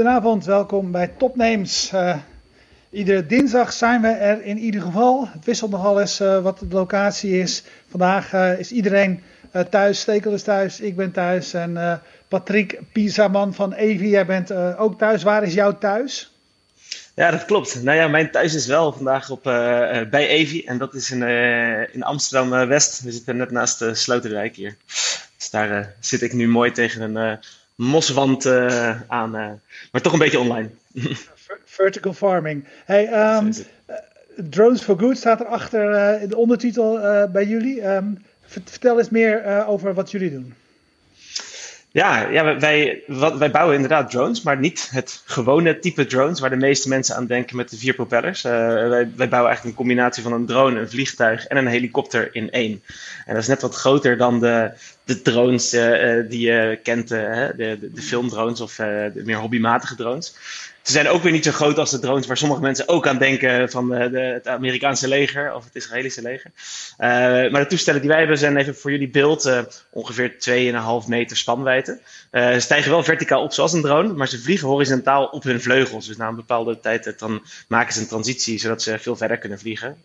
Goedenavond, welkom bij Topnames. Uh, iedere dinsdag zijn we er in ieder geval. Het wisselt nogal eens uh, wat de locatie is. Vandaag uh, is iedereen thuis, Stekel is thuis, ik ben thuis. En Patrick Piesaman van Evi, jij bent ook thuis. Waar is jouw thuis? Ja, dat klopt. Nou ja, mijn thuis is wel vandaag op, bij Evi. En dat is in, in Amsterdam-West. We zitten net naast de Sloterijk hier. Dus daar zit ik nu mooi tegen een moswand aan. Maar toch een beetje online. Vertical farming. Hey, um, Drones for Good staat erachter uh, in de ondertitel bij jullie. Um, vertel eens meer over wat jullie doen. Ja, ja wij, wat, wij bouwen inderdaad drones, maar niet het gewone type drones waar de meeste mensen aan denken met de vier propellers. Uh, wij, wij bouwen eigenlijk een combinatie van een drone, een vliegtuig en een helikopter in één. En dat is net wat groter dan de, de drones uh, die je kent, de, de, de filmdrones of de meer hobbymatige drones. Ze zijn ook weer niet zo groot als de drones waar sommige mensen ook aan denken van de, de, het Amerikaanse leger of het Israëlische leger. Uh, maar de toestellen die wij hebben zijn even voor jullie beeld uh, ongeveer 2,5 meter spanwijdte. Ze stijgen wel verticaal op zoals een drone, maar ze vliegen horizontaal op hun vleugels. Dus na een bepaalde tijd dan maken ze een transitie zodat ze veel verder kunnen vliegen.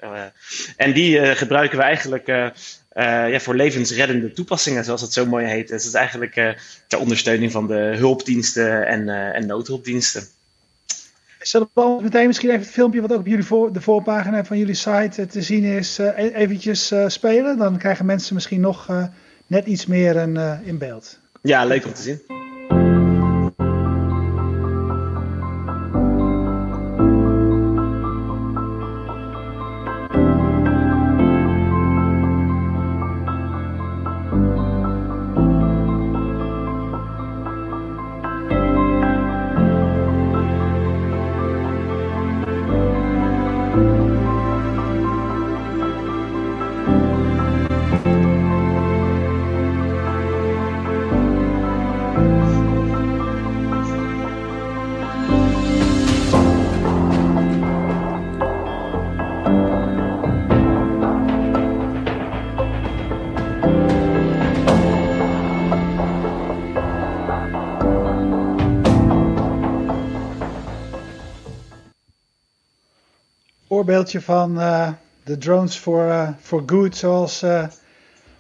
en die gebruiken we eigenlijk ja, voor levensreddende toepassingen, zoals het zo mooi heet. Dus het is eigenlijk uh, ter ondersteuning van de hulpdiensten en, en noodhulpdiensten. Zullen we meteen misschien even het filmpje wat ook op jullie voor, de voorpagina van jullie site te zien is, uh, eventjes uh, spelen? Dan krijgen mensen misschien nog net iets meer een, in beeld. Ja, leuk om te zien. Voorbeeldje van uh, de drones for, uh, for good, zoals, uh,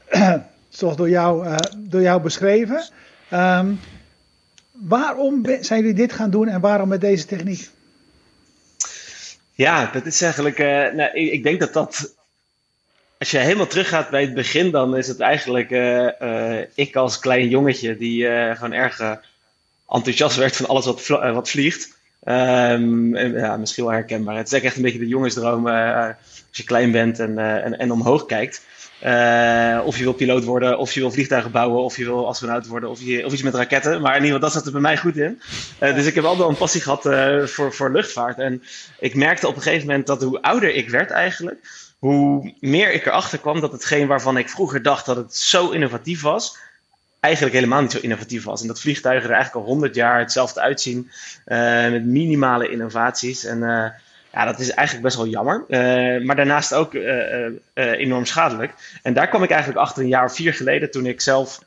zoals door, jou, door jou beschreven. Um, waarom zijn jullie dit gaan doen en waarom met deze techniek? Ja, dat is eigenlijk. nou, ik, ik, denk dat dat. Als je helemaal teruggaat bij het begin, dan is het eigenlijk ik als klein jongetje die gewoon erg enthousiast werd van alles wat, wat vliegt. Um, ja, misschien wel herkenbaar. Het is echt een beetje de jongensdroom uh, als je klein bent en, uh, en, en, omhoog kijkt. Of je wil piloot worden, of je wil vliegtuigen bouwen, of je wil astronaut worden, of, je, of iets met raketten. Maar in ieder geval, dat zat er bij mij goed in. dus ik heb altijd wel een passie gehad voor, voor luchtvaart. En ik merkte op een gegeven moment dat hoe ouder ik werd eigenlijk, hoe meer ik erachter kwam dat hetgeen waarvan ik vroeger dacht dat het zo innovatief was, eigenlijk helemaal niet zo innovatief was. En dat vliegtuigen er eigenlijk al honderd jaar hetzelfde uitzien. Uh, met minimale innovaties. En uh, ja, dat is eigenlijk best wel jammer. Uh, maar daarnaast ook enorm schadelijk. En daar kwam ik eigenlijk achter een jaar of vier geleden toen ik zelf.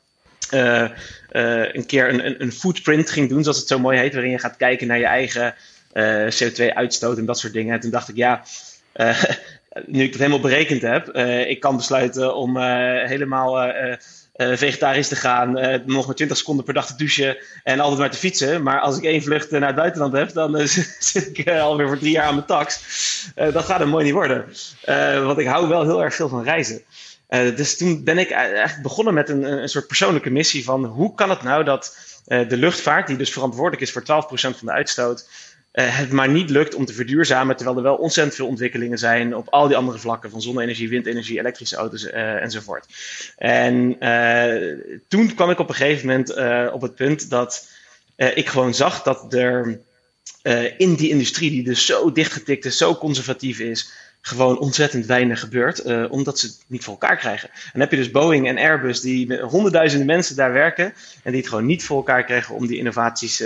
een keer een, een, een, footprint ging doen, zoals het zo mooi heet, waarin je gaat kijken naar je eigen CO2-uitstoot en dat soort dingen. En toen dacht ik, ja, nu ik het helemaal berekend heb, ik kan besluiten om helemaal uh, vegetarisch te gaan, uh, nog maar 20 seconden per dag te douchen en altijd maar te fietsen. Maar als ik één vlucht naar het buitenland heb, dan zit ik alweer voor drie jaar aan mijn tax. dat gaat er mooi niet worden. want ik hou wel heel erg veel van reizen. dus toen ben ik eigenlijk begonnen met een, een soort persoonlijke missie van hoe kan het nou dat de luchtvaart, die dus verantwoordelijk is voor 12% van de uitstoot, het maar niet lukt om te verduurzamen, terwijl er wel ontzettend veel ontwikkelingen zijn op al die andere vlakken van zonne-energie, windenergie, elektrische auto's uh, enzovoort. En uh, toen kwam ik op een gegeven moment op het punt dat ik gewoon zag dat er in die industrie, die dus zo dichtgetikt is, zo conservatief is, gewoon ontzettend weinig gebeurt, omdat ze het niet voor elkaar krijgen. En dan heb je dus Boeing en Airbus die met honderdduizenden mensen daar werken en die het gewoon niet voor elkaar krijgen om die innovaties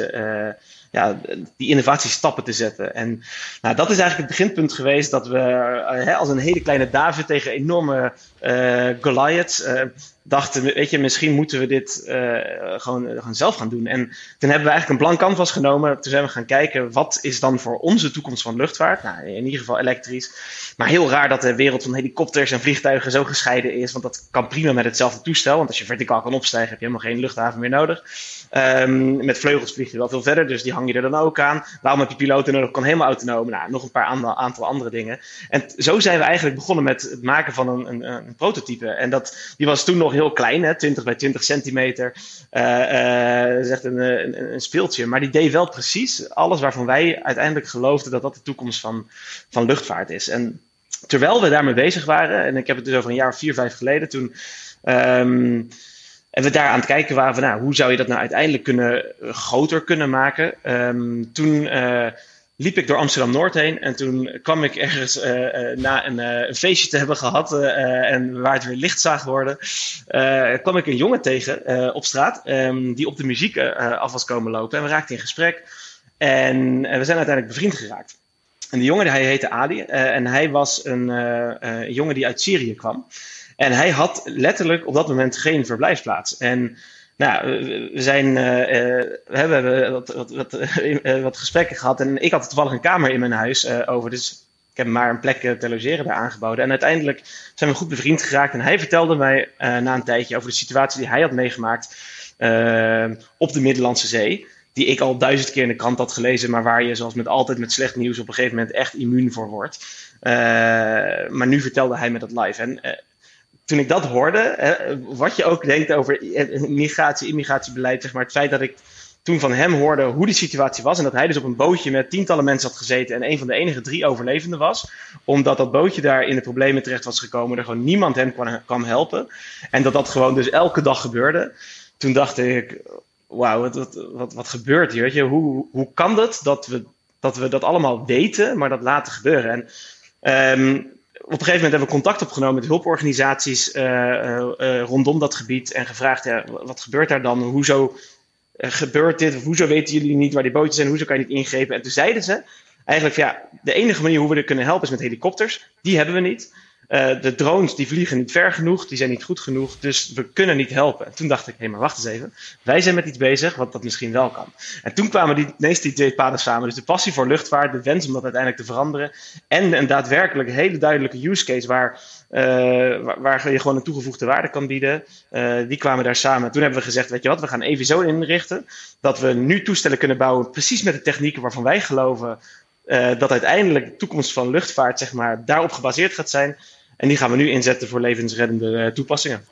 ja, die innovatiestappen te zetten. En nou, dat is eigenlijk het beginpunt geweest dat we hè, als een hele kleine David tegen enorme Goliaths dachten, weet je, misschien moeten we dit uh, gewoon, gewoon zelf gaan doen. En toen hebben we eigenlijk een blank canvas genomen. Toen zijn we gaan kijken, wat is dan voor onze toekomst van luchtvaart? Nou, in ieder geval elektrisch. Maar heel raar dat de wereld van helikopters en vliegtuigen zo gescheiden is. Want dat kan prima met hetzelfde toestel. Want als je verticaal kan opstijgen, heb je helemaal geen luchthaven meer nodig. Um, met vleugels vlieg je wel veel verder, dus die hang je er dan ook aan. Waarom heb je piloten nodig? Kan helemaal autonoom. Nou, nog een paar aantal andere dingen. En zo zijn we eigenlijk begonnen met het maken van een, een, een prototype. En dat, die was toen nog heel klein, hè, 20 bij 20 centimeter. Uh, een, een, een, speeltje. Maar die deed wel precies alles waarvan wij uiteindelijk geloofden dat dat de toekomst van, van luchtvaart is. En terwijl we daarmee bezig waren, en ik heb het dus over een jaar of vier, vijf geleden, toen. Um, en we daar aan het kijken waren van, nou, hoe zou je dat nou uiteindelijk kunnen, groter kunnen maken? Um, toen uh, liep ik door Amsterdam-Noord heen en toen kwam ik ergens uh, na een, een, feestje te hebben gehad en waar het weer licht zag worden, kwam ik een jongen tegen op straat um, die op de muziek af was komen lopen. En we raakten in gesprek en we zijn uiteindelijk bevriend geraakt. En die jongen, hij heette Ali en hij was een jongen die uit Syrië kwam. En hij had letterlijk op dat moment geen verblijfsplaats. En nou, we, zijn, uh, we hebben wat, wat, wat, uh, wat, gesprekken gehad. En ik had toevallig een kamer in mijn huis over. Dus ik heb maar een plek te logeren daar aangeboden. En uiteindelijk zijn we goed bevriend geraakt. En hij vertelde mij na een tijdje over de situatie die hij had meegemaakt op de Middellandse Zee. Die ik al duizend keer in de krant had gelezen, maar waar je zoals met altijd met slecht nieuws op een gegeven moment echt immuun voor wordt. maar nu vertelde hij me dat live. En toen ik dat hoorde, hè, wat je ook denkt over migratie, immigratiebeleid, zeg maar, het feit dat ik toen van hem hoorde hoe die situatie was en dat hij dus op een bootje met tientallen mensen had gezeten en een van de enige drie overlevenden was, omdat dat bootje daar in de problemen terecht was gekomen, er gewoon niemand hem kwam, helpen en dat dat gewoon dus elke dag gebeurde. Toen dacht ik, wauw, wat, wat, wat, gebeurt hier? Weet je? Hoe, hoe kan dat dat we, dat we dat allemaal weten, maar dat laten gebeuren? En um, op een gegeven moment hebben we contact opgenomen met hulporganisaties uh, uh, rondom dat gebied en gevraagd, ja, wat gebeurt daar dan? Hoezo gebeurt dit? hoezo weten jullie niet waar die bootjes zijn? Hoezo kan je niet ingrepen? En toen zeiden ze eigenlijk, ja, de enige manier hoe we er kunnen helpen is met helikopters. Die hebben we niet. Uh, de drones die vliegen niet ver genoeg, die zijn niet goed genoeg, dus we kunnen niet helpen. toen dacht ik, hé, maar wacht eens even. Wij zijn met iets bezig wat dat misschien wel kan. En toen kwamen die, ineens die twee paden samen. Dus de passie voor luchtvaart, de wens om dat uiteindelijk te veranderen. En een daadwerkelijk hele duidelijke use case waar, uh, waar, je gewoon een toegevoegde waarde kan bieden. Uh, die kwamen daar samen. Toen hebben we gezegd, weet je wat, we gaan even zo inrichten. Dat we nu toestellen kunnen bouwen, precies met de technieken waarvan wij geloven. dat uiteindelijk de toekomst van luchtvaart, zeg maar, daarop gebaseerd gaat zijn. En die gaan we nu inzetten voor levensreddende eh, toepassingen.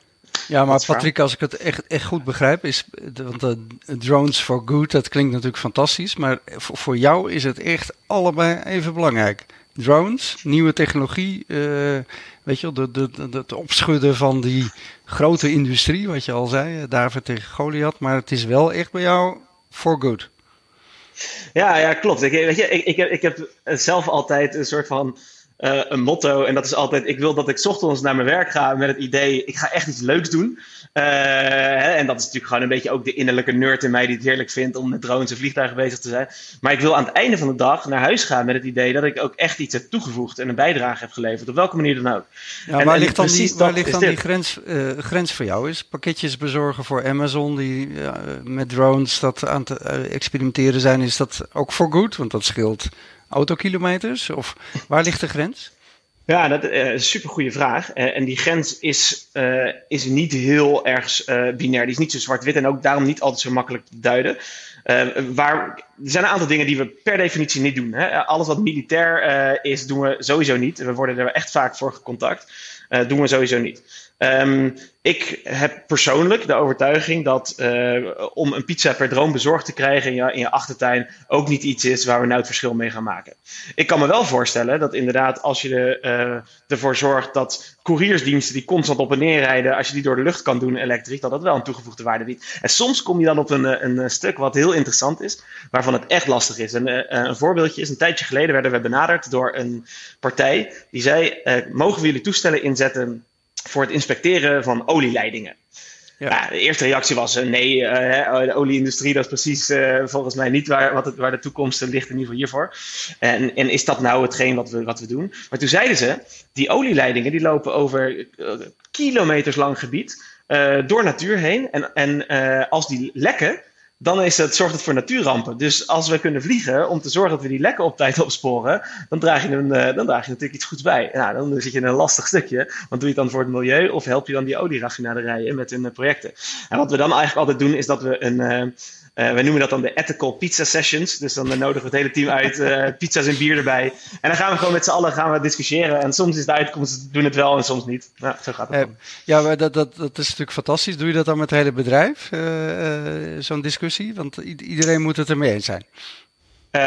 Ja, maar Patrick, als ik het echt, echt goed begrijp, is. Want de drones for good, dat klinkt natuurlijk fantastisch. Maar voor jou is het echt allebei even belangrijk. Drones, nieuwe technologie, uh, weet je, de, de, de, het opschudden van die grote industrie, wat je al zei, David tegen Goliath. Maar het is wel echt bij jou for good. Ja, ja klopt. Ik, weet je, ik, ik, heb, ik heb zelf altijd een soort van uh, een motto. En dat is altijd: ik wil dat ik ochtends naar mijn werk ga met het idee: ik ga echt iets leuks doen. Uh, hè, en dat is natuurlijk gewoon een beetje ook de innerlijke nerd in mij die het heerlijk vindt om met drones en vliegtuigen bezig te zijn. Maar ik wil aan het einde van de dag naar huis gaan met het idee dat ik ook echt iets heb toegevoegd en een bijdrage heb geleverd. Op welke manier dan ook. Ja, en, waar ligt dan die, waar ligt dan die grens, uh, grens voor jou? Is pakketjes bezorgen voor Amazon die met drones dat aan te experimenteren zijn, is dat ook voor goed? Want dat scheelt autokilometers? Of waar ligt de grens? Ja, dat is een supergoeie vraag. Uh, en die grens is, uh, is niet heel erg binair. Die is niet zo zwart-wit en ook daarom niet altijd zo makkelijk te duiden. waar, er zijn een aantal dingen die we per definitie niet doen. Hè? Alles wat militair is, doen we sowieso niet. We worden er echt vaak voor gecontact. doen we sowieso niet. Um, ik heb persoonlijk de overtuiging dat uh, om een pizza per droom bezorgd te krijgen in je, in je achtertuin ook niet iets is waar we nou het verschil mee gaan maken. Ik kan me wel voorstellen dat inderdaad als je ervoor zorgt dat couriersdiensten die constant op en neer rijden, als je die door de lucht kan doen elektrisch, dat dat wel een toegevoegde waarde biedt. En soms kom je dan op een, eh, een, stuk wat heel interessant is, waarvan het echt lastig is. En uh, een voorbeeldje is, een tijdje geleden werden we benaderd door een partij die zei, mogen we jullie toestellen inzetten voor het inspecteren van olieleidingen. Ja. de eerste reactie was nee, de olieindustrie dat is precies volgens mij niet waar, wat het, waar de toekomst ligt in ieder geval hiervoor. En, en is dat nou hetgeen wat we, wat we doen? Maar toen zeiden ze, die olieleidingen die lopen over kilometers lang gebied door natuur heen. En, en als die lekken, dan is het, zorgt het voor natuurrampen. Dus als we kunnen vliegen om te zorgen dat we die lekken op tijd opsporen, dan draag je, een, eh, dan draag je natuurlijk iets goeds bij. Nou, dan zit je in een lastig stukje. Want doe je het dan voor het milieu of help je dan die olieraffinaderijen met hun eh, projecten? En wat we dan eigenlijk altijd doen, is dat we een. Uh, uh, wij noemen dat dan de ethical pizza sessions. Dus dan nodigen we het hele team uit, uh, pizza's en bier erbij. En dan gaan we gewoon met z'n allen gaan we discussiëren. En soms is de uitkomst, doen het wel en soms niet. Nou, zo gaat het dan. Ja, maar dat, dat, dat is natuurlijk fantastisch. Doe je dat dan met het hele bedrijf, zo'n discussie? Want iedereen moet het ermee eens zijn. Uh,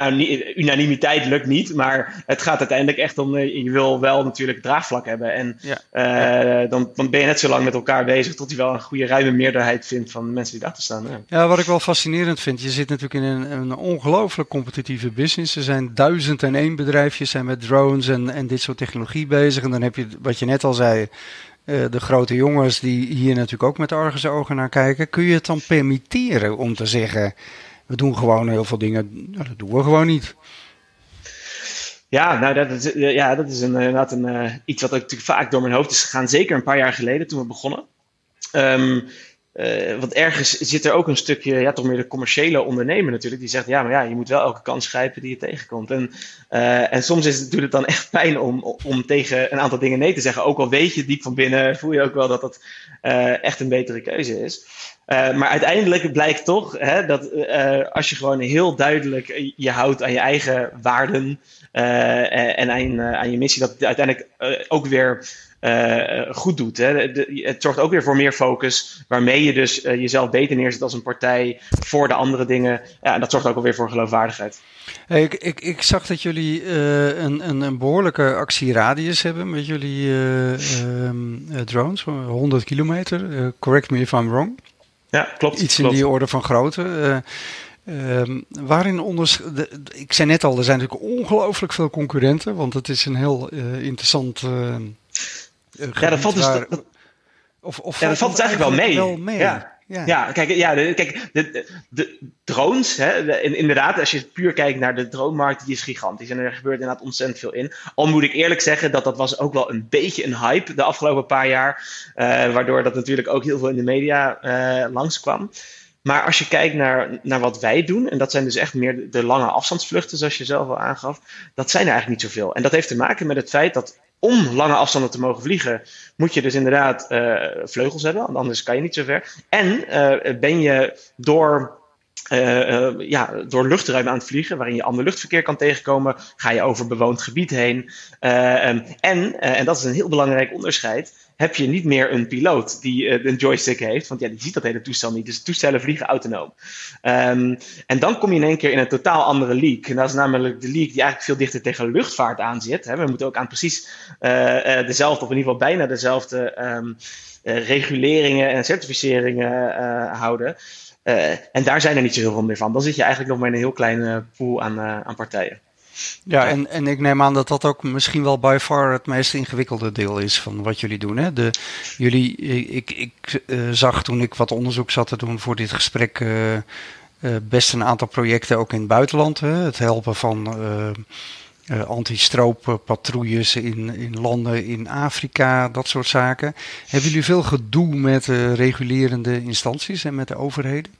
nou, unanimiteit lukt niet, maar het gaat uiteindelijk echt om, uh, je wil wel natuurlijk draagvlak hebben. En ja. uh, dan, dan, ben je net zo lang met elkaar bezig tot je wel een goede ruime meerderheid vindt van mensen die daarachter staan. Ja. ja. wat ik wel fascinerend vind, je zit natuurlijk in een, een ongelooflijk competitieve business. Er zijn duizend en één bedrijfjes zijn met drones en, en dit soort technologie bezig. En dan heb je, wat je net al zei, de grote jongens die hier natuurlijk ook met argusogen naar kijken. Kun je het dan permitteren om te zeggen we doen gewoon heel veel dingen, nou, dat doen we gewoon niet. Ja, nou dat is, eh, ja, dat is een, inderdaad een, uh, iets wat natuurlijk vaak door mijn hoofd is gegaan. Zeker een paar jaar geleden toen we begonnen. Um, uh, want ergens zit er ook een stukje, ja, toch meer de commerciële ondernemer natuurlijk, die zegt, ja, maar ja, je moet wel elke kans grijpen die je tegenkomt. En, uh, en soms is het, doet het dan echt pijn om, om tegen een aantal dingen nee te zeggen. Ook al weet je diep van binnen, voel je ook wel dat dat uh, echt een betere keuze is. Maar uiteindelijk blijkt toch hè, dat als je gewoon heel duidelijk je houdt aan je eigen waarden en aan, aan, je missie, dat uiteindelijk ook weer goed doet. Hè. De, het zorgt ook weer voor meer focus, waarmee je dus jezelf beter neerzet als een partij voor de andere dingen. Ja, en dat zorgt ook alweer voor geloofwaardigheid. Hey, ik, ik, ik, zag dat jullie een, een, een, behoorlijke actieradius hebben met jullie um, drones, 100 kilometer. correct me if I'm wrong. Ja, klopt. Iets in die orde van grootte. Um, waarin onders ik zei net al, er zijn natuurlijk ongelooflijk veel concurrenten, want het is een heel uh, interessant. Uh, ja, dat valt dus. Waar, of, of ja, dat valt dus eigenlijk wel mee. Wel mee. Ja. Ja. ja, kijk, ja, de, kijk de, de, drones, hè, inderdaad, als je puur kijkt naar de dronemarkt, die is gigantisch. En er gebeurt inderdaad ontzettend veel in. Al moet ik eerlijk zeggen dat dat was ook wel een beetje een hype de afgelopen paar jaar. Uh, waardoor dat natuurlijk ook heel veel in de media uh, langskwam. Maar als je kijkt naar, naar wat wij doen, en dat zijn dus echt meer de lange afstandsvluchten, zoals je zelf al aangaf, dat zijn er eigenlijk niet zoveel. En dat heeft te maken met het feit dat om lange afstanden te mogen vliegen, moet je dus inderdaad uh, vleugels hebben, anders kan je niet zo ver. En uh, ben je door uh, ja, door luchtruim aan het vliegen, waarin je ander luchtverkeer kan tegenkomen, ga je over bewoond gebied heen. Um, en, en dat is een heel belangrijk onderscheid, heb je niet meer een piloot die een joystick heeft, want ja, die ziet dat hele toestel niet. Dus toestellen vliegen autonoom. Um, en dan kom je in één keer in een totaal andere leak. En dat is namelijk de leak die eigenlijk veel dichter tegen luchtvaart aan zit. Hè. We moeten ook aan precies dezelfde, of in ieder geval bijna dezelfde um, reguleringen en certificeringen houden. En daar zijn er niet zo heel veel meer van. Dan zit je eigenlijk nog maar in een heel kleine pool aan, aan partijen. Ja, en, en ik neem aan dat dat ook misschien wel by far het meest ingewikkelde deel is van wat jullie doen. Hè? De, jullie, ik, ik uh, zag toen ik wat onderzoek zat te doen voor dit gesprek best een aantal projecten ook in het buitenland. Hè? Het helpen van uh, anti-strooppatrouilles in, in landen in Afrika, dat soort zaken. Hebben jullie veel gedoe met regulerende instanties en met de overheden?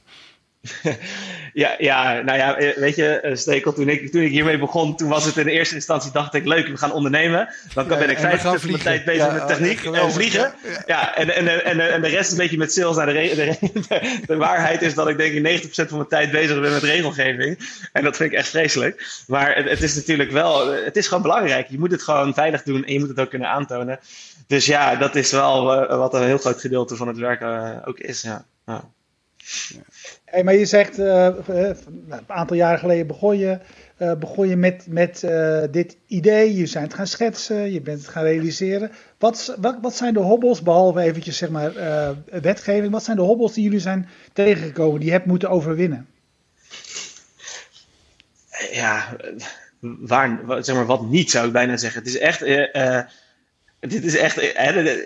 ja, ja, nou ja, eh, weet je, eh, Stekel, toen ik, toen ik hiermee begon, toen was het in de eerste instantie, dacht ik, leuk, we gaan ondernemen. Dan ja, ben ik 50% van mijn tijd bezig ja, met techniek en vliegen. Ja, en, en, en, en de rest een beetje met sales. Nou, de, de, de, waarheid is dat ik denk ik 90% van mijn tijd bezig ben met regelgeving. En dat vind ik echt vreselijk. Maar het, het is natuurlijk wel, het is gewoon belangrijk. Je moet het gewoon veilig doen en je moet het ook kunnen aantonen. Dus ja, dat is wel uh, wat een heel groot gedeelte van het werk uh, ook is. Ja. ja. Hey, maar je zegt, uh, een aantal jaren geleden begon je, uh, begon je met, met dit idee. Je bent het gaan schetsen, je bent het gaan realiseren. Wat, wat, wat zijn de hobbels, behalve eventjes zeg maar wetgeving, wat zijn de hobbels die jullie zijn tegengekomen, die je hebt moeten overwinnen? Ja, waar, zeg maar wat niet zou ik bijna zeggen. Het is echt, dit is echt,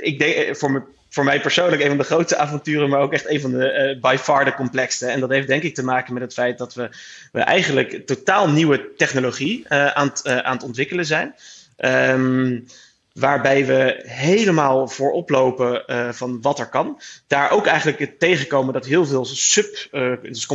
ik denk voor me voor mij persoonlijk een van de grootste avonturen, maar ook echt een van de by far de complexste. En dat heeft denk ik te maken met het feit dat we, we eigenlijk totaal nieuwe technologie aan, het, aan het ontwikkelen zijn. Um, waarbij we helemaal voorop lopen uh, van wat er kan. Daar ook eigenlijk tegenkomen dat heel veel sub uh, dus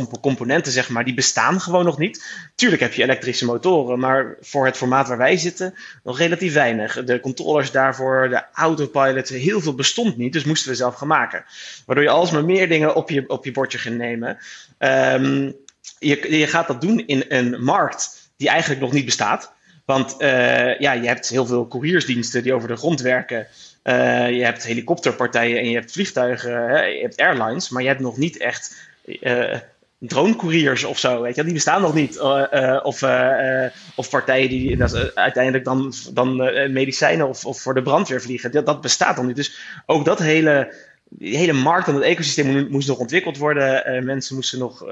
zeg maar, die bestaan gewoon nog niet. Tuurlijk heb je elektrische motoren, maar voor het formaat waar wij zitten nog relatief weinig. De controllers daarvoor, de autopilot, heel veel bestond niet, dus moesten we zelf gaan maken. Waardoor je alsmaar meer dingen op je, op je bordje gaat nemen. Um, je, je gaat dat doen in een markt die eigenlijk nog niet bestaat. Want uh, ja, je hebt heel veel couriersdiensten die over de grond werken. Uh, je hebt helikopterpartijen en je hebt vliegtuigen, je hebt airlines, maar je hebt nog niet echt uh, dronecouriers of zo. Weet je? Die bestaan nog niet. of, of partijen die uiteindelijk dan, dan medicijnen of, of voor de brandweer vliegen. Dat, dat bestaat nog niet. Dus ook dat hele, die hele markt en het ecosysteem moest nog ontwikkeld worden. mensen moesten nog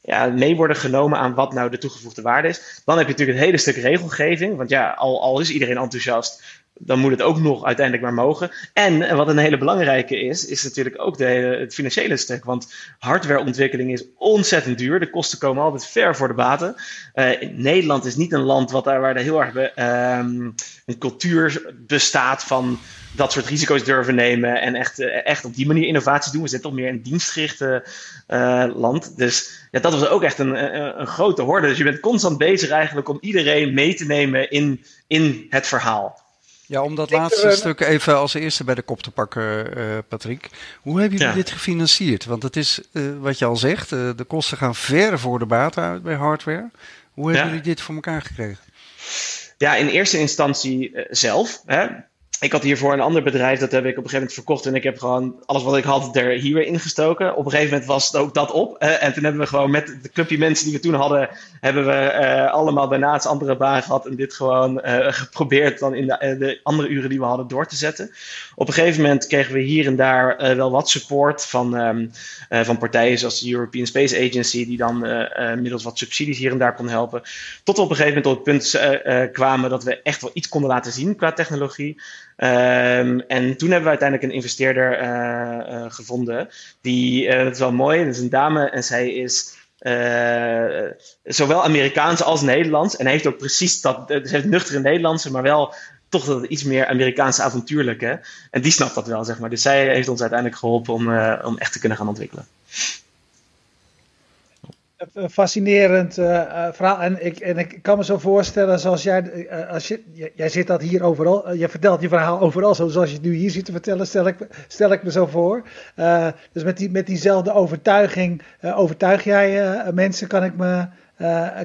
ja, mee worden genomen aan wat nou de toegevoegde waarde is. Dan heb je natuurlijk het hele stuk regelgeving. Want ja, al, al is iedereen enthousiast, dan moet het ook nog uiteindelijk maar mogen. En wat een hele belangrijke is, is natuurlijk ook de, het financiële stuk. Want hardwareontwikkeling is ontzettend duur. De kosten komen altijd ver voor de baten. Uh, Nederland is niet een land wat daar, waar er heel erg be, um, een cultuur bestaat van dat soort risico's durven nemen en echt, eh, echt op die manier innovaties doen. We zitten toch meer een dienstgerichte uh, land. Dus ja, dat was ook echt een, een, een, grote horde. Dus je bent constant bezig eigenlijk om iedereen mee te nemen in, in het verhaal. Ja, om dat laatste stuk even als eerste bij de kop te pakken, uh, Patrick. Hoe hebben jullie dit gefinancierd? Want het is uh, wat je al zegt, uh, de kosten gaan ver voor de baten uit bij hardware. Hoe hebben ja. jullie dit voor elkaar gekregen? Ja, in eerste instantie zelf. Hè? Ik had hiervoor een ander bedrijf, dat heb ik op een gegeven moment verkocht. En ik heb gewoon alles wat ik had er hier weer ingestoken. Op een gegeven moment was het ook dat op. En toen hebben we gewoon met de clubje mensen die we toen hadden, hebben we uh, allemaal daarnaast andere baan gehad. En dit gewoon uh, geprobeerd dan in de, de, andere uren die we hadden door te zetten. Op een gegeven moment kregen we hier en daar wel wat support van, um, van partijen zoals de European Space Agency, die dan middels wat subsidies hier en daar kon helpen. Tot op een gegeven moment op het punt kwamen dat we echt wel iets konden laten zien qua technologie. Um, en toen hebben we uiteindelijk een investeerder gevonden. Die, dat is wel mooi, dat is een dame en zij is zowel Amerikaans als Nederlands. En heeft ook precies dat, ze heeft nuchtere Nederlandse, maar wel toch dat iets meer Amerikaanse avontuurlijke. En die snapt dat wel, zeg maar. Dus zij heeft ons uiteindelijk geholpen om, om echt te kunnen gaan ontwikkelen fascinerend uh, verhaal. En ik, en ik kan me zo voorstellen, zoals jij, als je, jij zit dat hier overal, je vertelt je verhaal overal, zoals je het nu hier ziet te vertellen, stel ik, stel ik me zo voor. dus met, die, met diezelfde overtuiging overtuig jij mensen, kan ik me,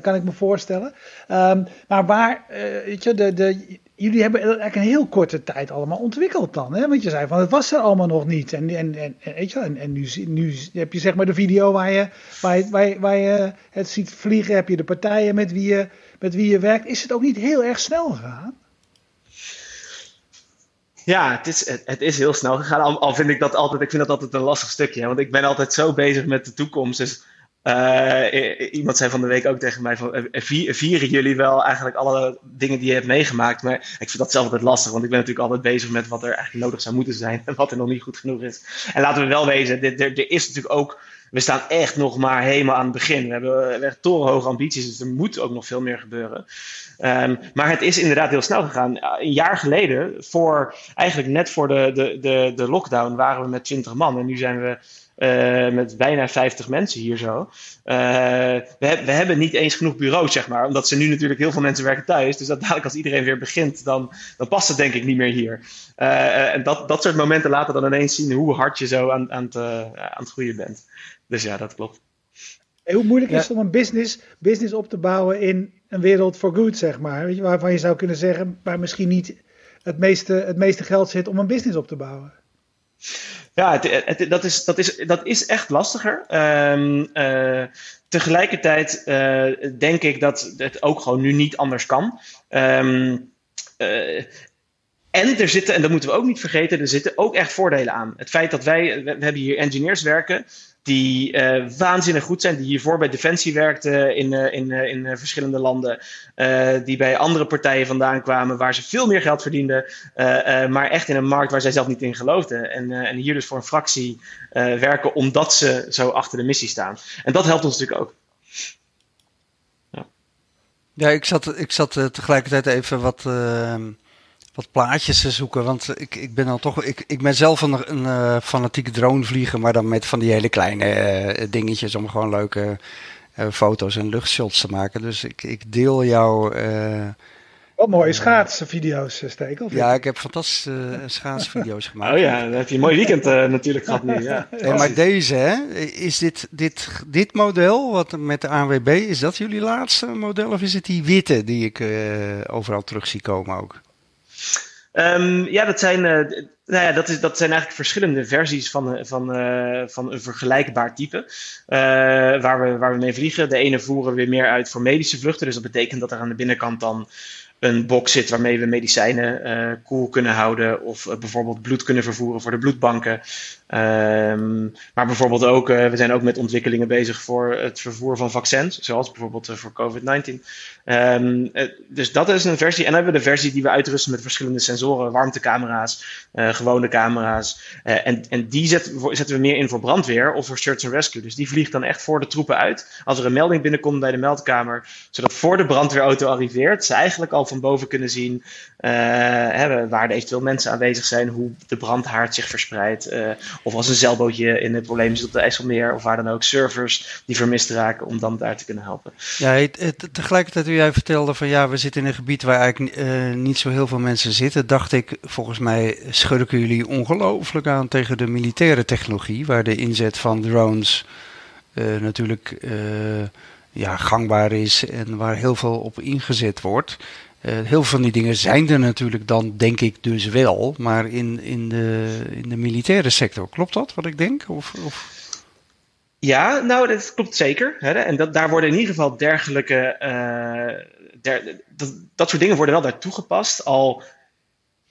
kan ik me voorstellen. Um, maar waar, weet je, de, de, jullie hebben eigenlijk een heel korte tijd allemaal ontwikkeld dan. Hè? Want je zei van het was er allemaal nog niet. En, en, en, weet je, en, en nu, nu heb je zeg maar de video waar je, waar, waar, waar het ziet vliegen. Heb je de partijen met wie je, met wie je werkt. Is het ook niet heel erg snel gegaan? Ja, het is, het, is heel snel gegaan. Al, al, vind ik dat altijd, ik vind dat altijd een lastig stukje. Want ik ben altijd zo bezig met de toekomst. Dus uh, iemand zei van de week ook tegen mij van, uh, vieren jullie wel eigenlijk alle dingen die je hebt meegemaakt? Maar ik vind dat zelf altijd lastig, want ik ben natuurlijk altijd bezig met wat er eigenlijk nodig zou moeten zijn en wat er nog niet goed genoeg is. En laten we wel wezen, dit, er, is natuurlijk ook, we staan echt nog maar helemaal aan het begin. We hebben echt torenhoge ambities, dus er moet ook nog veel meer gebeuren. Um, maar het is inderdaad heel snel gegaan. Een jaar geleden, voor, eigenlijk net voor de, de, de, de lockdown, waren we met 20 man en nu zijn we uh, met bijna 50 mensen hier zo. Uh, we, we, hebben niet eens genoeg bureaus, zeg maar. Omdat ze nu natuurlijk heel veel mensen werken thuis. Dus dat dadelijk als iedereen weer begint, dan, dan past het denk ik niet meer hier. Uh, en dat, dat soort momenten laten dan ineens zien hoe hard je zo aan, aan, het, aan het groeien bent. Dus ja, dat klopt. Hoe moeilijk is het om een business, business op te bouwen in een wereld for good, zeg maar? Weet je, waarvan je zou kunnen zeggen, waar misschien niet het meeste, het meeste geld zit om een business op te bouwen. Ja, het, het, dat, is, dat, is, dat is echt lastiger. Um, uh, tegelijkertijd uh, denk ik dat het ook gewoon nu niet anders kan. Um, uh, en er zitten, en dat moeten we ook niet vergeten, er zitten ook echt voordelen aan. Het feit dat wij, we hebben hier engineers werken, die uh, waanzinnig goed zijn, die hiervoor bij Defensie werkten in, uh, in, uh, in verschillende landen, die bij andere partijen vandaan kwamen waar ze veel meer geld verdienden, maar echt in een markt waar zij zelf niet in geloofden. En, en hier dus voor een fractie werken omdat ze zo achter de missie staan. En dat helpt ons natuurlijk ook. Ja, ja ik zat, ik zat tegelijkertijd even wat wat plaatjes te zoeken. Want ik, ik ben dan toch. Ik, ik ben zelf een, een uh, fanatieke dronevlieger, maar dan met van die hele kleine uh, dingetjes om gewoon leuke uh, foto's en luchtshots te maken. Dus ik, ik deel jouw. Wat mooie schaatsvideo's, Stekel. Ja, ik heb fantastische schaatsvideo's gemaakt. Oh ja, dan heb je een mooi weekend natuurlijk gehad nu. Ja. ja. maar deze, hè, is dit, dit, dit model wat met de ANWB, is dat jullie laatste model of is het die witte die ik overal terug zie komen ook? Um, ja, dat zijn, uh, nou ja, dat, is, dat zijn eigenlijk verschillende versies van, eh, van, uh, van een vergelijkbaar type. Waar, we, waar we mee vliegen. De ene voeren weer meer uit voor medische vluchten. Dus dat betekent dat er aan de binnenkant dan een box zit waarmee we medicijnen koel kunnen houden. Of bijvoorbeeld bloed kunnen vervoeren voor de bloedbanken. Um, maar bijvoorbeeld ook, uh, we zijn ook met ontwikkelingen bezig voor het vervoer van vaccins. Zoals bijvoorbeeld voor COVID-19. Um, ehm, dus dat is een versie. En dan hebben we de versie die we uitrusten met verschillende sensoren. Warmtecamera's, gewone camera's. en, en die zetten, zetten we meer in voor brandweer of voor search and rescue. Dus die vliegt dan echt voor de troepen uit. Als er een melding binnenkomt bij de meldkamer. Zodat voor de brandweerauto arriveert, ze eigenlijk al van boven kunnen zien waar er eventueel mensen aanwezig zijn, hoe de brandhaard zich verspreidt. Of als een zeilbootje in het probleem zit op de IJsselmeer, of waar dan ook servers die vermist raken, om dan daar te kunnen helpen. Ja, tegelijkertijd toen jij vertelde van ja, we zitten in een gebied waar eigenlijk uh, niet zo heel veel mensen zitten, dacht ik, volgens mij schurken jullie ongelooflijk aan tegen de militaire technologie, waar de inzet van drones natuurlijk ja, gangbaar is en waar heel veel op ingezet wordt. Uh, heel veel van die dingen zijn er natuurlijk dan, denk ik dus wel. Maar in, in, de, in de militaire sector, klopt dat wat ik denk? Of, of? Ja, nou, dat klopt zeker. Hè? En dat, daar worden in ieder geval dergelijke. Uh, der, dat, dat soort dingen worden wel daar toegepast. Al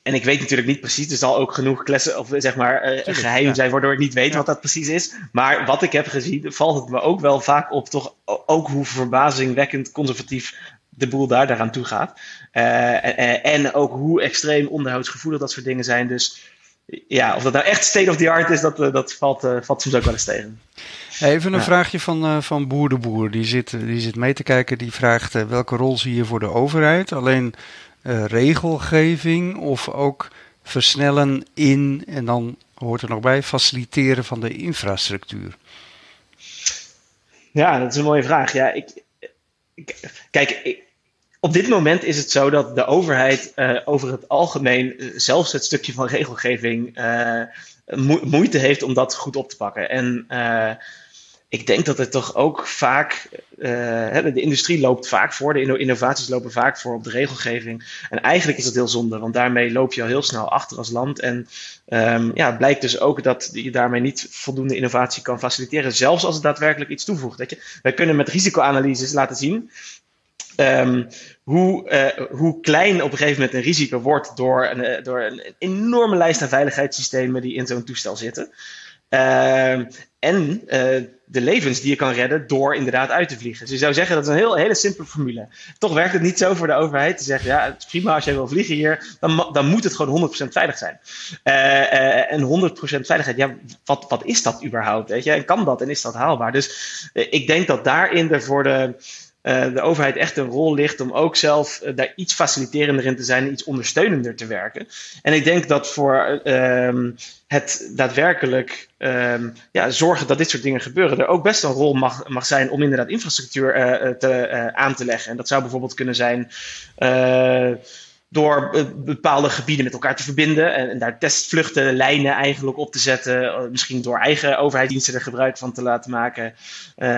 en ik weet natuurlijk niet precies, er zal ook genoeg klessen of zeg maar uh, geheim zijn waardoor ik niet weet wat dat precies is. Maar wat ik heb gezien, valt het me ook wel vaak op, toch ook hoe verbazingwekkend conservatief de boel daar daaraan toe gaat. Uh, en ook hoe extreem onderhoudsgevoelig dat soort dingen zijn. Dus ja, of dat nou echt state of the art is, dat, dat valt, uh, valt soms ook wel eens tegen. Even een vraagje van, uh, van Boer de Boer. Die zit, die zit mee te kijken. Die vraagt uh, welke rol zie je voor de overheid? Alleen regelgeving of ook versnellen in, en dan hoort er nog bij, faciliteren van de infrastructuur? Ja, dat is een mooie vraag. Ja, ik, Kijk, op dit moment is het zo dat de overheid uh, over het algemeen uh, zelfs het stukje van regelgeving uh, moeite heeft om dat goed op te pakken. En ik denk dat het toch ook vaak, de industrie loopt vaak voor, de innovaties lopen vaak voor op de regelgeving. En eigenlijk is dat heel zonde, want daarmee loop je al heel snel achter als land. En um, ja, het blijkt dus ook dat je daarmee niet voldoende innovatie kan faciliteren, zelfs als het daadwerkelijk iets toevoegt. Weet je? Wij kunnen met risicoanalyses laten zien Um, hoe, uh, hoe klein op een gegeven moment een risico wordt door een, uh, door een enorme lijst aan veiligheidssystemen die in zo'n toestel zitten. Uh, en uh, de levens die je kan redden door inderdaad uit te vliegen. Dus je zou zeggen dat is een heel, hele simpele formule. Toch werkt het niet zo voor de overheid te zeggen: ja, prima als jij wil vliegen hier, dan, dan moet het gewoon 100% veilig zijn. En 100% veiligheid, ja, wat, wat is dat überhaupt? Weet je? En kan dat en is dat haalbaar? Dus ik denk dat daarin er voor de de overheid echt een rol ligt om ook zelf uh, daar iets faciliterender in te zijn, iets ondersteunender te werken. En ik denk dat voor uh, het daadwerkelijk um, ja, zorgen dat dit soort dingen gebeuren, er ook best een rol mag, mag zijn om inderdaad infrastructuur uh, te, aan te leggen. En dat zou bijvoorbeeld kunnen zijn door eh, bepaalde gebieden met elkaar te verbinden en, daar testvluchten, lijnen eigenlijk op te zetten. Eh, misschien door eigen overheidsdiensten er gebruik van te laten maken. Uh,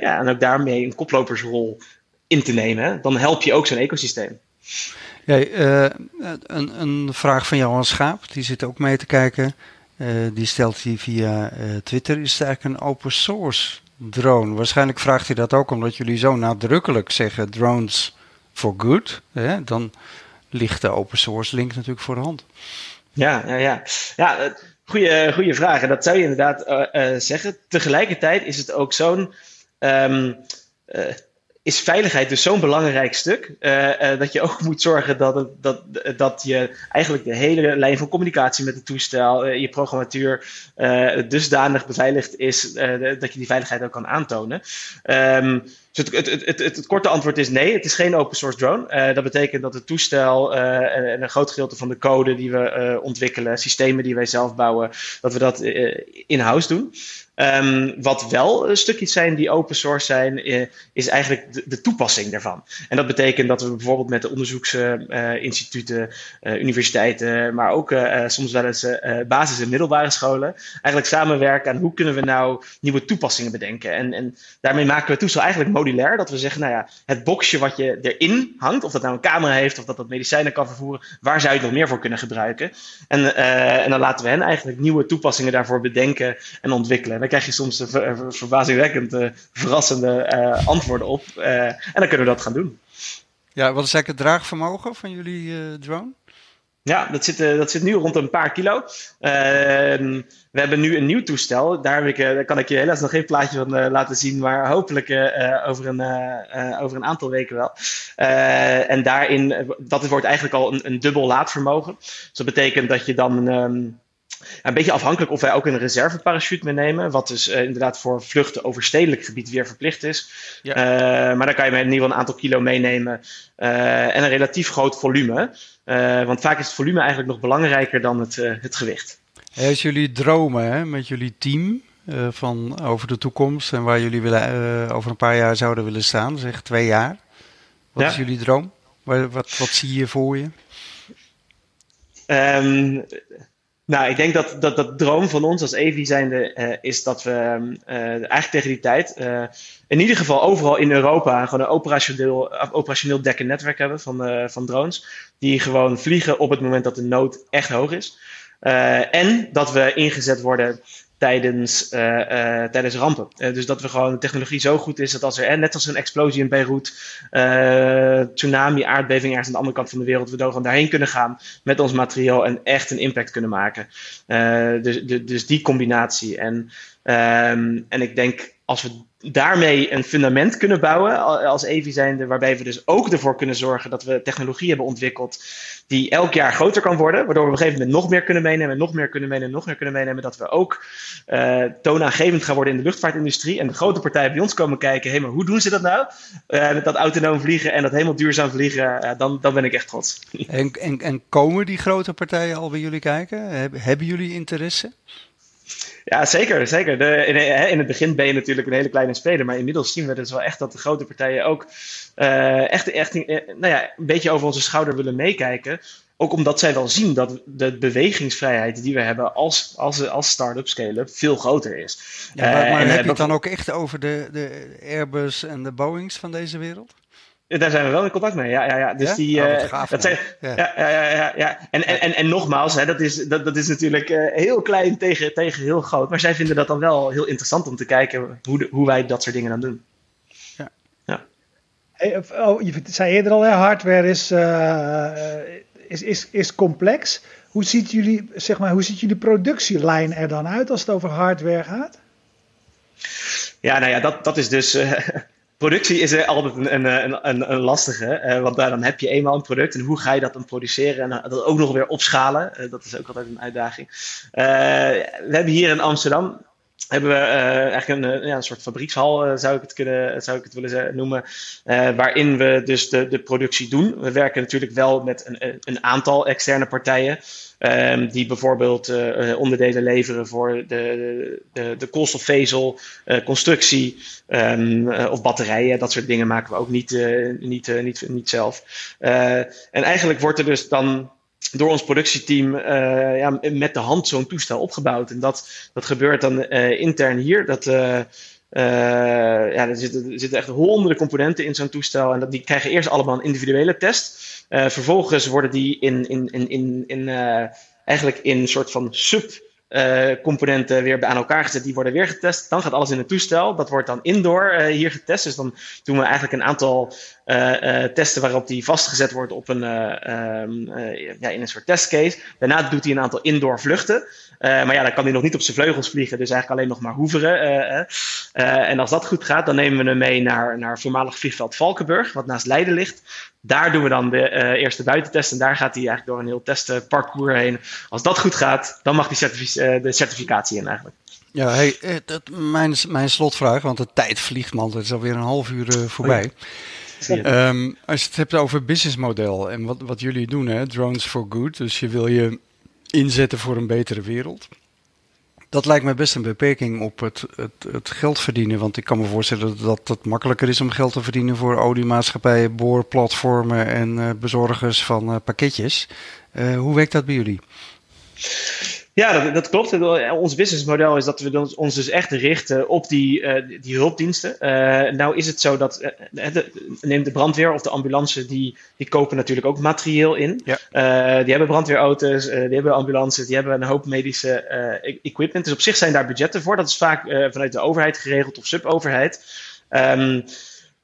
ja, en ook daarmee een koplopersrol in te nemen. Dan help je ook zo'n ecosysteem. Ja, een, een, vraag van Johan Schaap, die zit ook mee te kijken. Die stelt hij via Twitter. Is het eigenlijk een open source drone? Waarschijnlijk vraagt hij dat ook omdat jullie zo nadrukkelijk zeggen drones for good. Hè? Dan ligt de open source link natuurlijk voor de hand. Ja, ja, ja. ja Goeie, goede vraag. En dat zou je inderdaad uh, zeggen. Tegelijkertijd is het ook zo'n. Um, is veiligheid dus zo'n belangrijk stuk. Dat je ook moet zorgen dat, dat, dat je eigenlijk de hele lijn van communicatie met het toestel, je programmatuur, dusdanig beveiligd is dat je die veiligheid ook kan aantonen. Um, dus het, het, het, het, korte antwoord is nee, het is geen open source drone. dat betekent dat het toestel en een groot gedeelte van de code die we ontwikkelen, systemen die wij zelf bouwen, dat we dat in-house doen. Um, wat wel stukjes zijn die open source zijn, eh, is eigenlijk de, de, toepassing daarvan. En dat betekent dat we bijvoorbeeld met de onderzoeksinstituten, universiteiten, maar ook soms wel eens basis- en middelbare scholen, eigenlijk samenwerken aan hoe kunnen we nou nieuwe toepassingen bedenken. En, en daarmee maken we het toestel eigenlijk dat we zeggen, nou ja, het boxje wat je erin hangt, of dat nou een camera heeft, of dat dat medicijnen kan vervoeren, waar zou je het nog meer voor kunnen gebruiken? En, en dan laten we hen eigenlijk nieuwe toepassingen daarvoor bedenken en ontwikkelen dan krijg je soms ver, verbazingwekkend uh, verrassende uh, antwoorden op. En dan kunnen we dat gaan doen. Ja, wat is eigenlijk het draagvermogen van jullie drone? Ja, dat zit, dat zit nu rond een paar kilo. Ehm, we hebben nu een nieuw toestel. Daar, ik, daar, kan ik je helaas nog geen plaatje van laten zien, maar hopelijk over, een, over een aantal weken wel. en daarin, dat wordt eigenlijk al een, een dubbel laadvermogen. Dus dat betekent dat je dan. Um, een beetje afhankelijk of wij ook een reserveparachute meenemen. Wat dus uh, inderdaad voor vluchten over stedelijk gebied weer verplicht is. Ja. Uh, maar dan kan je in ieder geval een aantal kilo meenemen. Uh, en een relatief groot volume. Want vaak is het volume eigenlijk nog belangrijker dan het, het gewicht. Als jullie dromen hè, met jullie team van over de toekomst en waar jullie willen, over een paar jaar zouden willen staan, zeg twee jaar. Wat ja. is jullie droom? Wat, wat, wat zie je voor je? Um, nou, ik denk dat, dat dat droom van ons als EVI zijnde uh, is dat we uh, eigenlijk tegen die tijd uh, in ieder geval overal in Europa gewoon een operationeel, operationeel dekkennetwerk hebben van, van drones. Die gewoon vliegen op het moment dat de nood echt hoog is. en dat we ingezet worden tijdens, uh, tijdens rampen. Uh, dus dat we gewoon de technologie zo goed is dat als er, net als een explosie in Beirut, tsunami, aardbeving ergens aan de andere kant van de wereld, we gewoon daarheen kunnen gaan met ons materiaal en echt een impact kunnen maken. dus, de, dus die combinatie. En, um, en ik denk als we daarmee een fundament kunnen bouwen als EVI zijnde, waarbij we dus ook ervoor kunnen zorgen dat we technologie hebben ontwikkeld die elk jaar groter kan worden, waardoor we op een gegeven moment nog meer kunnen meenemen, nog meer kunnen meenemen, nog meer kunnen meenemen, dat we ook uh, toonaangevend gaan worden in de luchtvaartindustrie en de grote partijen bij ons komen kijken, hé, maar hoe doen ze dat nou? Uh, dat autonoom vliegen en dat helemaal duurzaam vliegen, uh, dan, dan ben ik echt trots. En, en, en komen die grote partijen al bij jullie kijken? Hebben jullie interesse? Ja, zeker. zeker. De, in, in, het begin ben je natuurlijk een hele kleine speler. Maar inmiddels zien we dus wel echt dat de grote partijen ook uh, echt, echt uh, nou ja, een beetje over onze schouder willen meekijken. Ook omdat zij wel zien dat de bewegingsvrijheid die we hebben als, als, als start-up, scale-up, veel groter is. Ja, maar, maar uh, heb je het dan ook echt over de, de Airbus en de Boeings van deze wereld? Daar zijn we wel in contact mee. Ja, ja, ja. Dus ja? die. Oh, gaaf, dat zijn, ja. Ja, ja, ja, ja, En, en, en, en nogmaals, hè, dat, is, dat, dat is natuurlijk uh, heel klein tegen, tegen heel groot. Maar zij vinden dat dan wel heel interessant om te kijken hoe, de, hoe wij dat soort dingen dan doen. Ja. ja. Hey, oh, je zei eerder al, hè, hardware is, uh, is, is, is complex. Hoe ziet, jullie, zeg maar, hoe ziet jullie productielijn er dan uit als het over hardware gaat? Ja, nou ja, dat, dat is dus productie is altijd een, een, een, een lastige. Want dan heb je eenmaal een product. En hoe ga je dat dan produceren en dat ook nog weer opschalen? Uh, dat is ook altijd een uitdaging. Uh, we hebben hier in Amsterdam hebben we eigenlijk een, ja, een soort fabriekshal, zou, ik het kunnen, zou ik het willen noemen. waarin we dus de, de productie doen. We werken natuurlijk wel met een, een aantal externe partijen. Um, die bijvoorbeeld onderdelen leveren voor de, de, de koolstofvezel, constructie um, of batterijen. Dat soort dingen maken we ook niet, niet, niet, niet zelf. en eigenlijk wordt er dus dan door ons productieteam uh, ja, met de hand zo'n toestel opgebouwd. En dat, dat gebeurt dan uh, intern hier. Dat, uh, ja, er, zitten, er zitten echt honderden componenten in zo'n toestel. En dat, die krijgen eerst allemaal een individuele test. vervolgens worden die in, in, in, in, in eigenlijk in een soort van sub uh, componenten weer aan elkaar gezet. Die worden weer getest. Dan gaat alles in het toestel. Dat wordt dan indoor uh, hier getest. Dus dan doen we eigenlijk een aantal testen waarop die vastgezet wordt op een, ehm, ja, in een soort testcase. Daarna doet hij een aantal indoor vluchten. Maar ja, dan kan hij nog niet op zijn vleugels vliegen, dus eigenlijk alleen nog maar hoeveren. en als dat goed gaat, dan nemen we hem mee naar, naar voormalig vliegveld Valkenburg, wat naast Leiden ligt. Daar doen we dan de eerste buitentest en daar gaat hij eigenlijk door een heel testparcours heen. Als dat goed gaat, dan mag hij de certificatie in eigenlijk. Ja, hey, eh, dat, mijn, mijn slotvraag, want de tijd vliegt man, het is alweer een half uur voorbij. Um, als je het hebt over businessmodel en wat, wat jullie doen, hè, Drones for Good, dus je wil je inzetten voor een betere wereld. Dat lijkt me best een beperking op het, het, het geld verdienen. Want ik kan me voorstellen dat het makkelijker is om geld te verdienen voor oliemaatschappijen, boorplatformen en uh, bezorgers van uh, pakketjes. Uh, hoe werkt dat bij jullie? Ja, dat, dat, klopt. Ons businessmodel is dat we ons dus echt richten op die, uh, die hulpdiensten. Uh, nou is het zo dat uh, de, neem de brandweer of de ambulance, die, die kopen natuurlijk ook materieel in. Ja. die hebben brandweerauto's, die hebben ambulances, die hebben een hoop medische e-, equipment. Dus op zich zijn daar budgetten voor. Dat is vaak vanuit de overheid geregeld of suboverheid. Um,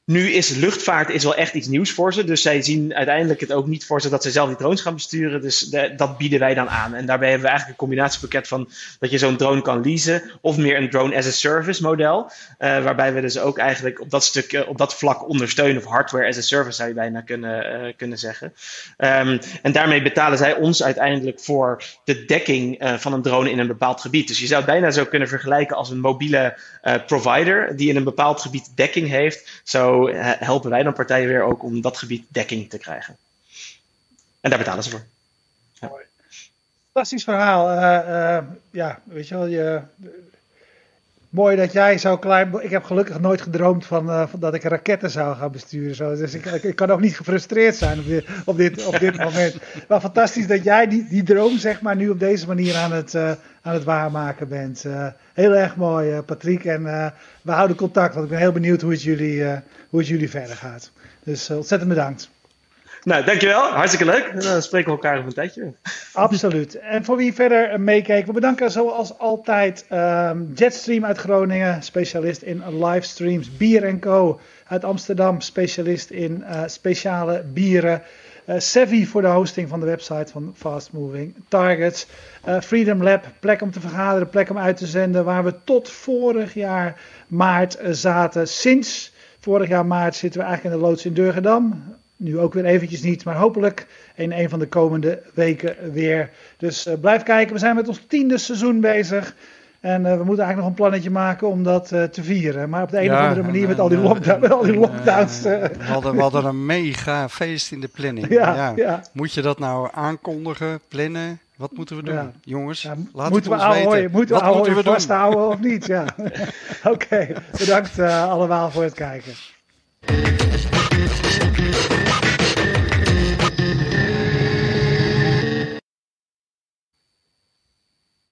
nu is luchtvaart is wel echt iets nieuws voor ze. Dus zij zien uiteindelijk het ook niet voor ze dat ze zelf die drones gaan besturen. Dus dat bieden wij dan aan. En daarbij hebben we eigenlijk een combinatiepakket van dat je zo'n drone kan leasen. Of meer een drone as a service model. Uh, waarbij we dus ook eigenlijk op dat stuk, uh, op dat vlak ondersteunen. Of hardware as a service zou je bijna kunnen, uh, kunnen zeggen. Um, en daarmee betalen zij ons uiteindelijk voor de dekking van een drone in een bepaald gebied. Dus je zou het bijna zo kunnen vergelijken als een mobiele provider die in een bepaald gebied dekking heeft. Zo helpen wij dan partijen weer ook om dat gebied dekking te krijgen. En daar betalen ze voor. Ja. Fantastisch verhaal. Uh, uh, ja, weet je wel, je, mooi dat jij zo klein. Ik heb gelukkig nooit gedroomd van, uh, van dat ik raketten zou gaan besturen. Zo. Dus ik, ik, kan ook niet gefrustreerd zijn op dit, op dit, op dit moment. Maar fantastisch dat jij die, die droom, zeg maar, nu op deze manier aan het, uh, aan het waarmaken bent. Uh, heel erg mooi, Patrick. En we houden contact, want ik ben heel benieuwd hoe het jullie, hoe het jullie verder gaat. Dus ontzettend bedankt. Nou, dankjewel. Hartstikke leuk. Dan spreken we elkaar over een tijdje. Absoluut. En voor wie verder meekijkt, we bedanken zoals altijd um, Jetstream uit Groningen, specialist in livestreams. Bier Co. uit Amsterdam, specialist in uh, speciale bieren. Uh, Sevi voor de hosting van de website van Fast Moving Targets. Freedom Lab, plek om te vergaderen, plek om uit te zenden. Waar we tot vorig jaar maart zaten. Sinds vorig jaar maart zitten we eigenlijk in de loods in Durgedam. Nu ook weer eventjes niet, maar hopelijk in een van de komende weken weer. Dus uh, blijf kijken, we zijn met ons tiende seizoen bezig. En uh, we moeten eigenlijk nog een plannetje maken om dat uh, te vieren. Maar op de een of andere manier met, al die lockdown, met al die lockdowns. we, hadden, we hadden een mega feest in de planning. Ja, ja. Moet je dat nou aankondigen, plannen? Wat moeten we doen, jongens? Laat moeten het ons we weten. Moeten we, Wat moeten we vasthouden of niet? Ja. Oké, okay. bedankt allemaal voor het kijken.